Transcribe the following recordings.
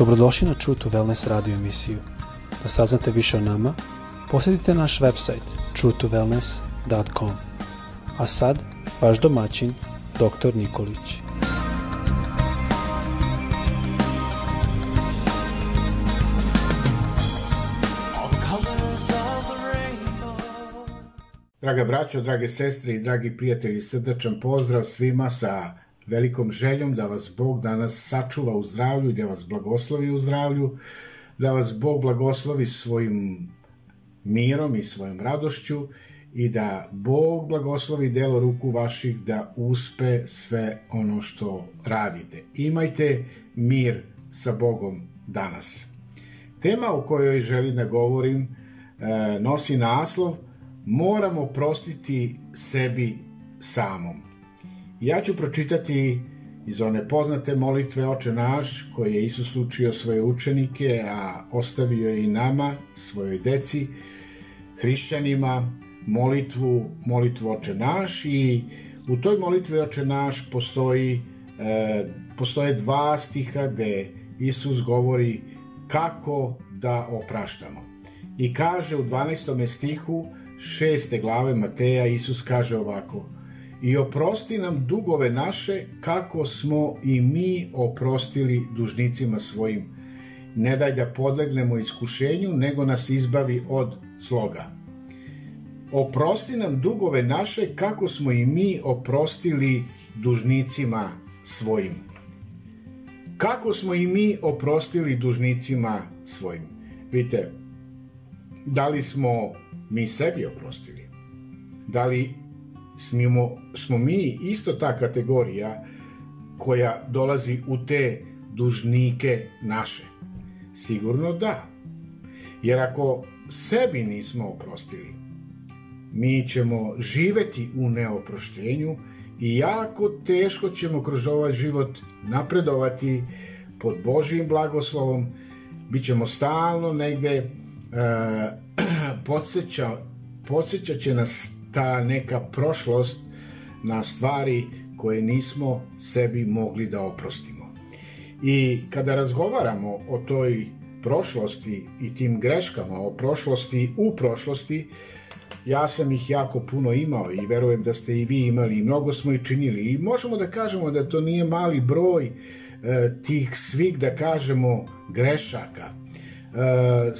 Dobrodošli na True to Wellness radio emisiju. Da saznate više o nama, posjetite naš website truetowellness.com. A sad, vaš domaćin, dr. Nikolić. Draga braćo, drage sestre i dragi prijatelji, srdačan pozdrav svima sa velikom željom da vas Bog danas sačuva u zdravlju i da vas blagoslovi u zdravlju, da vas Bog blagoslovi svojim mirom i svojom radošću i da Bog blagoslovi delo ruku vaših da uspe sve ono što radite. Imajte mir sa Bogom danas. Tema o kojoj želim da govorim e, nosi naslov Moramo prostiti sebi samom. Ja ću pročitati iz one poznate molitve Oče naš, koje je Isus učio svoje učenike, a ostavio je i nama, svojoj deci, hrišćanima, molitvu, molitvu Oče naš i u toj molitvi Oče naš postoji, e, postoje dva stiha gde Isus govori kako da opraštamo. I kaže u 12. stihu šeste glave Mateja Isus kaže ovako – i oprosti nam dugove naše kako smo i mi oprostili dužnicima svojim. Ne daj da podlegnemo iskušenju, nego nas izbavi od sloga. Oprosti nam dugove naše kako smo i mi oprostili dužnicima svojim. Kako smo i mi oprostili dužnicima svojim. Vidite, da li smo mi sebi oprostili? Da li smo, smo mi isto ta kategorija koja dolazi u te dužnike naše? Sigurno da. Jer ako sebi nismo oprostili, mi ćemo živeti u neoproštenju i jako teško ćemo kroz ovaj život napredovati pod Božijim blagoslovom, bit ćemo stalno negde e, podsjeća, podsjećat će nas ta neka prošlost na stvari koje nismo sebi mogli da oprostimo. I kada razgovaramo o toj prošlosti i tim greškama, o prošlosti u prošlosti, ja sam ih jako puno imao i verujem da ste i vi imali i mnogo smo i činili i možemo da kažemo da to nije mali broj e, tih svih, da kažemo, grešaka. E,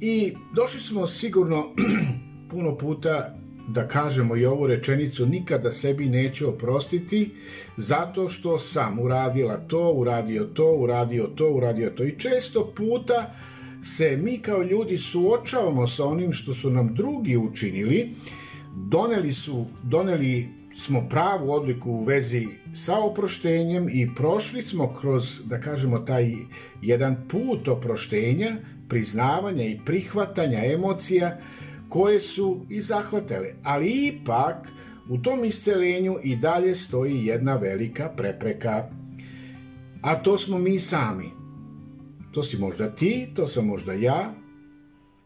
I došli smo sigurno puno puta da kažemo i ovu rečenicu nikada sebi neću oprostiti zato što sam uradila to, uradio to, uradio to, uradio to. I često puta se mi kao ljudi suočavamo sa onim što su nam drugi učinili, doneli su, doneli smo pravu odliku u vezi sa oproštenjem i prošli smo kroz, da kažemo, taj jedan put oproštenja, priznavanja i prihvatanja emocija, koje su i zahvatele, ali ipak u tom iscelenju i dalje stoji jedna velika prepreka, a to smo mi sami. To si možda ti, to sam možda ja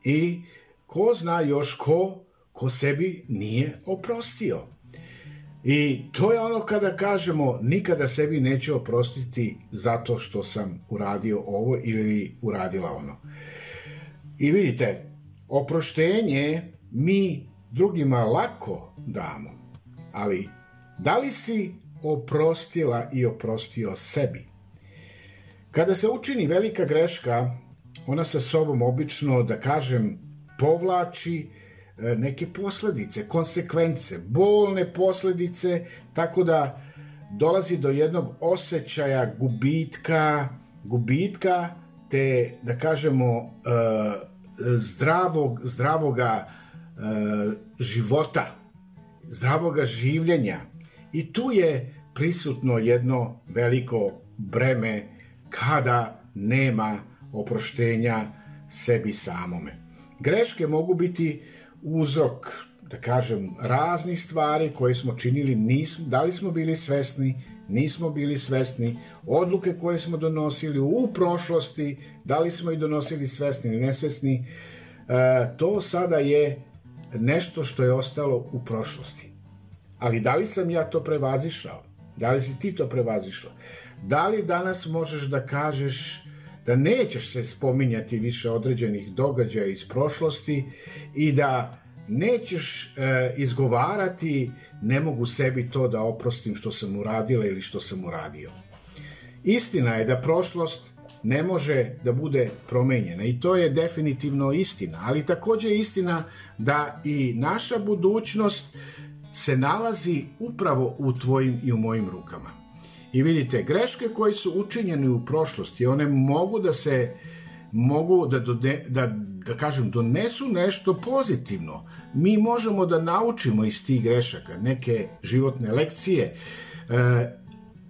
i ko zna još ko, ko sebi nije oprostio. I to je ono kada kažemo nikada sebi neću oprostiti zato što sam uradio ovo ili uradila ono. I vidite, oproštenje mi drugima lako damo, ali da li si oprostila i oprostio sebi? Kada se učini velika greška, ona sa sobom obično, da kažem, povlači e, neke posledice, konsekvence, bolne posledice, tako da dolazi do jednog osjećaja gubitka, gubitka te, da kažemo, uh, zdravog, zdravoga e, života, zdravoga življenja. I tu je prisutno jedno veliko breme kada nema oproštenja sebi samome. Greške mogu biti uzrok, da kažem, raznih stvari koje smo činili, nismo, da li smo bili svesni, nismo bili svesni, odluke koje smo donosili u prošlosti, da li smo i donosili svesni ili nesvesni, e, to sada je nešto što je ostalo u prošlosti. Ali da li sam ja to prevazišao? Da li si ti to prevazišao? Da li danas možeš da kažeš da nećeš se spominjati više određenih događaja iz prošlosti i da nećeš e, izgovarati ne mogu sebi to da oprostim što sam uradila ili što sam uradio. Istina je da prošlost ne može da bude promenjena i to je definitivno istina, ali takođe je istina da i naša budućnost se nalazi upravo u tvojim i u mojim rukama. I vidite, greške koje su učinjene u prošlosti, one mogu da se mogu da, dode, da, da kažem, donesu nešto pozitivno. Mi možemo da naučimo iz tih grešaka neke životne lekcije, e,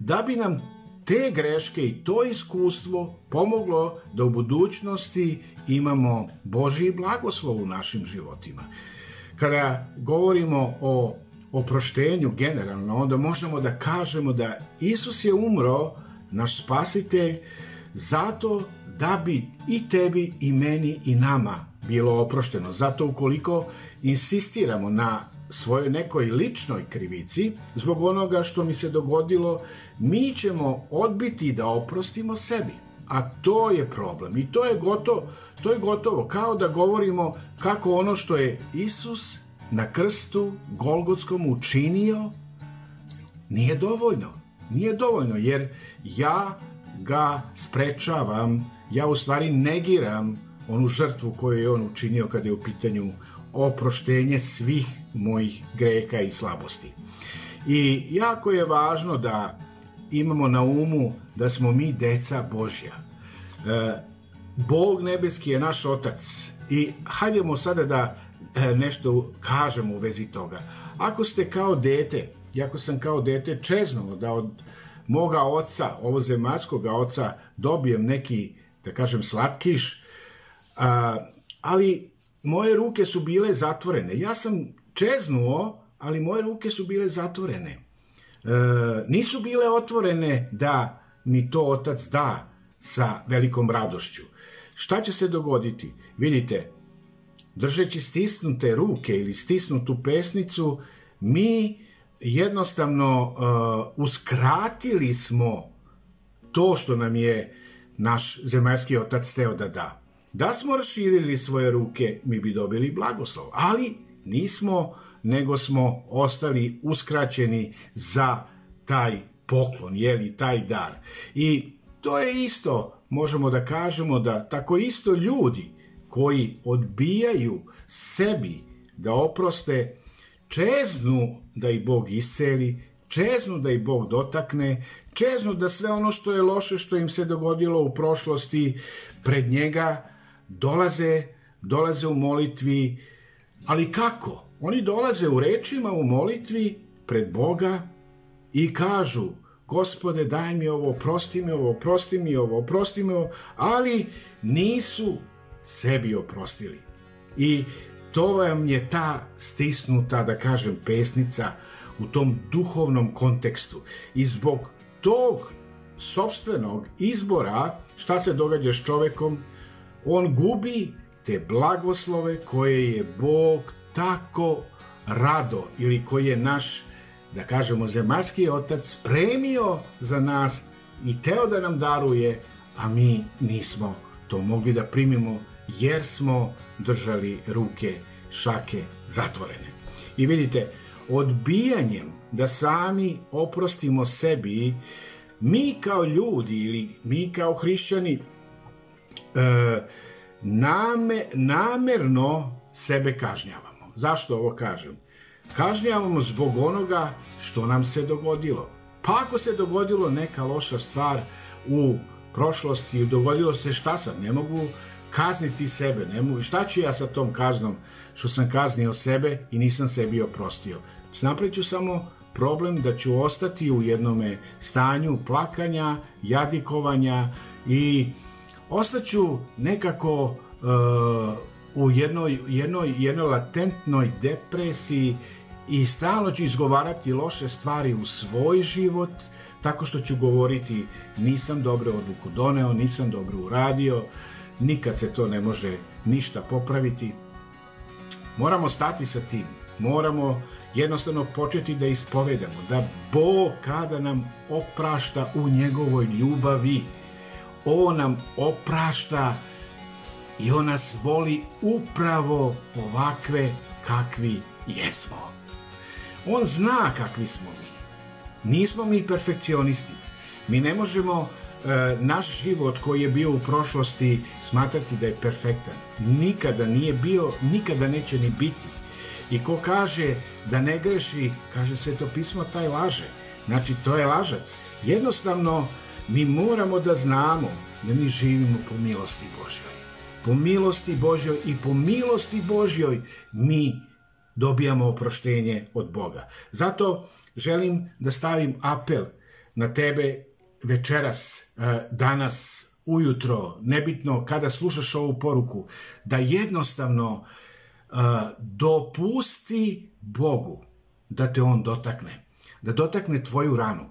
da bi nam te greške i to iskustvo pomoglo da u budućnosti imamo Božji blagoslov u našim životima. Kada govorimo o oproštenju generalno, onda možemo da kažemo da Isus je umro, naš spasitelj, zato da bi i tebi i meni i nama bilo oprošteno. Zato ukoliko insistiramo na svojoj nekoj ličnoj krivici, zbog onoga što mi se dogodilo, mi ćemo odbiti da oprostimo sebi. A to je problem. I to je gotovo, to je gotovo kao da govorimo kako ono što je Isus na krstu Golgotskom učinio nije dovoljno. Nije dovoljno jer ja ga sprečavam, ja u stvari negiram onu žrtvu koju je on učinio kada je u pitanju oproštenje svih mojih greha i slabosti. I jako je važno da imamo na umu da smo mi deca Božja. E, Bog nebeski je naš otac i hajdemo sada da e, nešto kažemo u vezi toga. Ako ste kao dete, jako sam kao dete čeznuo da od moga oca, ovo oca, dobijem neki, da kažem, slatkiš, a, ali moje ruke su bile zatvorene. Ja sam čeznuo, ali moje ruke su bile zatvorene. E, nisu bile otvorene da mi to otac da sa velikom radošću. Šta će se dogoditi? Vidite, držeći stisnute ruke ili stisnutu pesnicu, mi jednostavno uh, uskratili smo to što nam je naš zemaljski otac teo da da. Da smo raširili svoje ruke, mi bi dobili blagoslov, ali nismo, nego smo ostali uskraćeni za taj poklon, jeli, taj dar. I to je isto, možemo da kažemo da tako isto ljudi koji odbijaju sebi da oproste, čeznu da ih Bog isceli, čeznu da ih Bog dotakne, čeznu da sve ono što je loše što im se dogodilo u prošlosti pred njega dolaze, dolaze u molitvi, ali kako? Oni dolaze u rečima u molitvi pred Boga i kažu Gospode daj mi ovo, prosti mi ovo, prosti mi ovo, prosti mi ovo, ali nisu sebi oprostili. I to vam je ta stisnuta, da kažem, pesnica u tom duhovnom kontekstu. I zbog tog sobstvenog izbora, šta se događa s čovekom, on gubi te blagoslove koje je Bog tako rado ili koji je naš, da kažemo, zemaljski otac spremio za nas i teo da nam daruje, a mi nismo to mogli da primimo jer smo držali ruke šake zatvorene. I vidite, odbijanjem da sami oprostimo sebi, mi kao ljudi ili mi kao hrišćani e, name, namerno sebe kažnjavamo. Zašto ovo kažem? Kažnjavamo zbog onoga što nam se dogodilo. Pa ako se dogodilo neka loša stvar u prošlosti ili dogodilo se šta sad, ne mogu kazniti sebe. Ne mogu, šta ću ja sa tom kaznom što sam kaznio sebe i nisam sebi oprostio? Napravit ću samo problem da ću ostati u jednome stanju plakanja, jadikovanja i ostaću nekako uh, u jednoj, jednoj, jednoj latentnoj depresiji i stalno ću izgovarati loše stvari u svoj život, tako što ću govoriti nisam dobro odluku doneo, nisam dobro uradio, nikad se to ne može ništa popraviti. Moramo stati sa tim, moramo jednostavno početi da ispovedamo da Bog kada nam oprašta u njegovoj ljubavi, On nam oprašta i On nas voli upravo ovakve kakvi jesmo. On zna kakvi smo mi. Nismo mi perfekcionisti. Mi ne možemo e, naš život koji je bio u prošlosti smatrati da je perfektan. Nikada nije bio, nikada neće ni biti. I ko kaže da ne greši, kaže se to pismo, taj laže. Znači, to je lažac. Jednostavno, mi moramo da znamo da mi živimo po milosti Božjoj. Po milosti Božjoj i po milosti Božjoj mi dobijamo oproštenje od Boga. Zato želim da stavim apel na tebe večeras, e, danas, ujutro, nebitno kada slušaš ovu poruku, da jednostavno dopusti Bogu da te On dotakne, da dotakne tvoju ranu,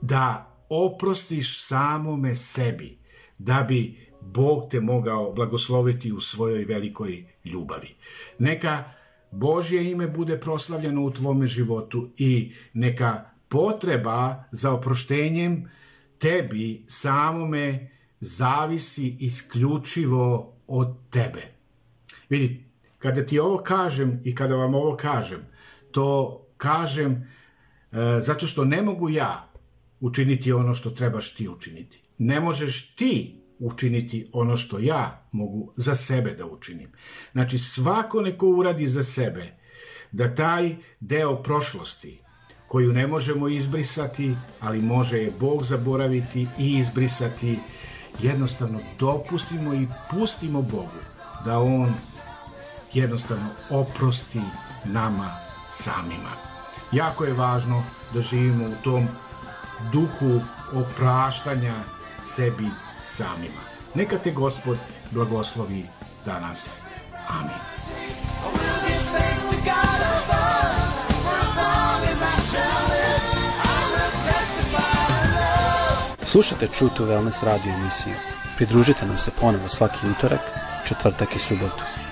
da oprostiš samome sebi, da bi Bog te mogao blagosloviti u svojoj velikoj ljubavi. Neka Božje ime bude proslavljeno u tvome životu i neka potreba za oproštenjem tebi samome zavisi isključivo od tebe. Vidi, kada ti ovo kažem i kada vam ovo kažem, to kažem e, zato što ne mogu ja učiniti ono što trebaš ti učiniti. Ne možeš ti učiniti ono što ja mogu za sebe da učinim. Znači, svako neko uradi za sebe da taj deo prošlosti, koju ne možemo izbrisati, ali može je Bog zaboraviti i izbrisati, jednostavno dopustimo i pustimo Bogu da On jednostavno oprosti nama samima. Jako je važno da živimo u tom duhu opraštanja sebi samima. Neka te Gospod blagoslovi danas. Amin. Slušajte True to Wellness radio emisiju. Pridružite nam se ponovo svaki utorak, četvrtak i subotu.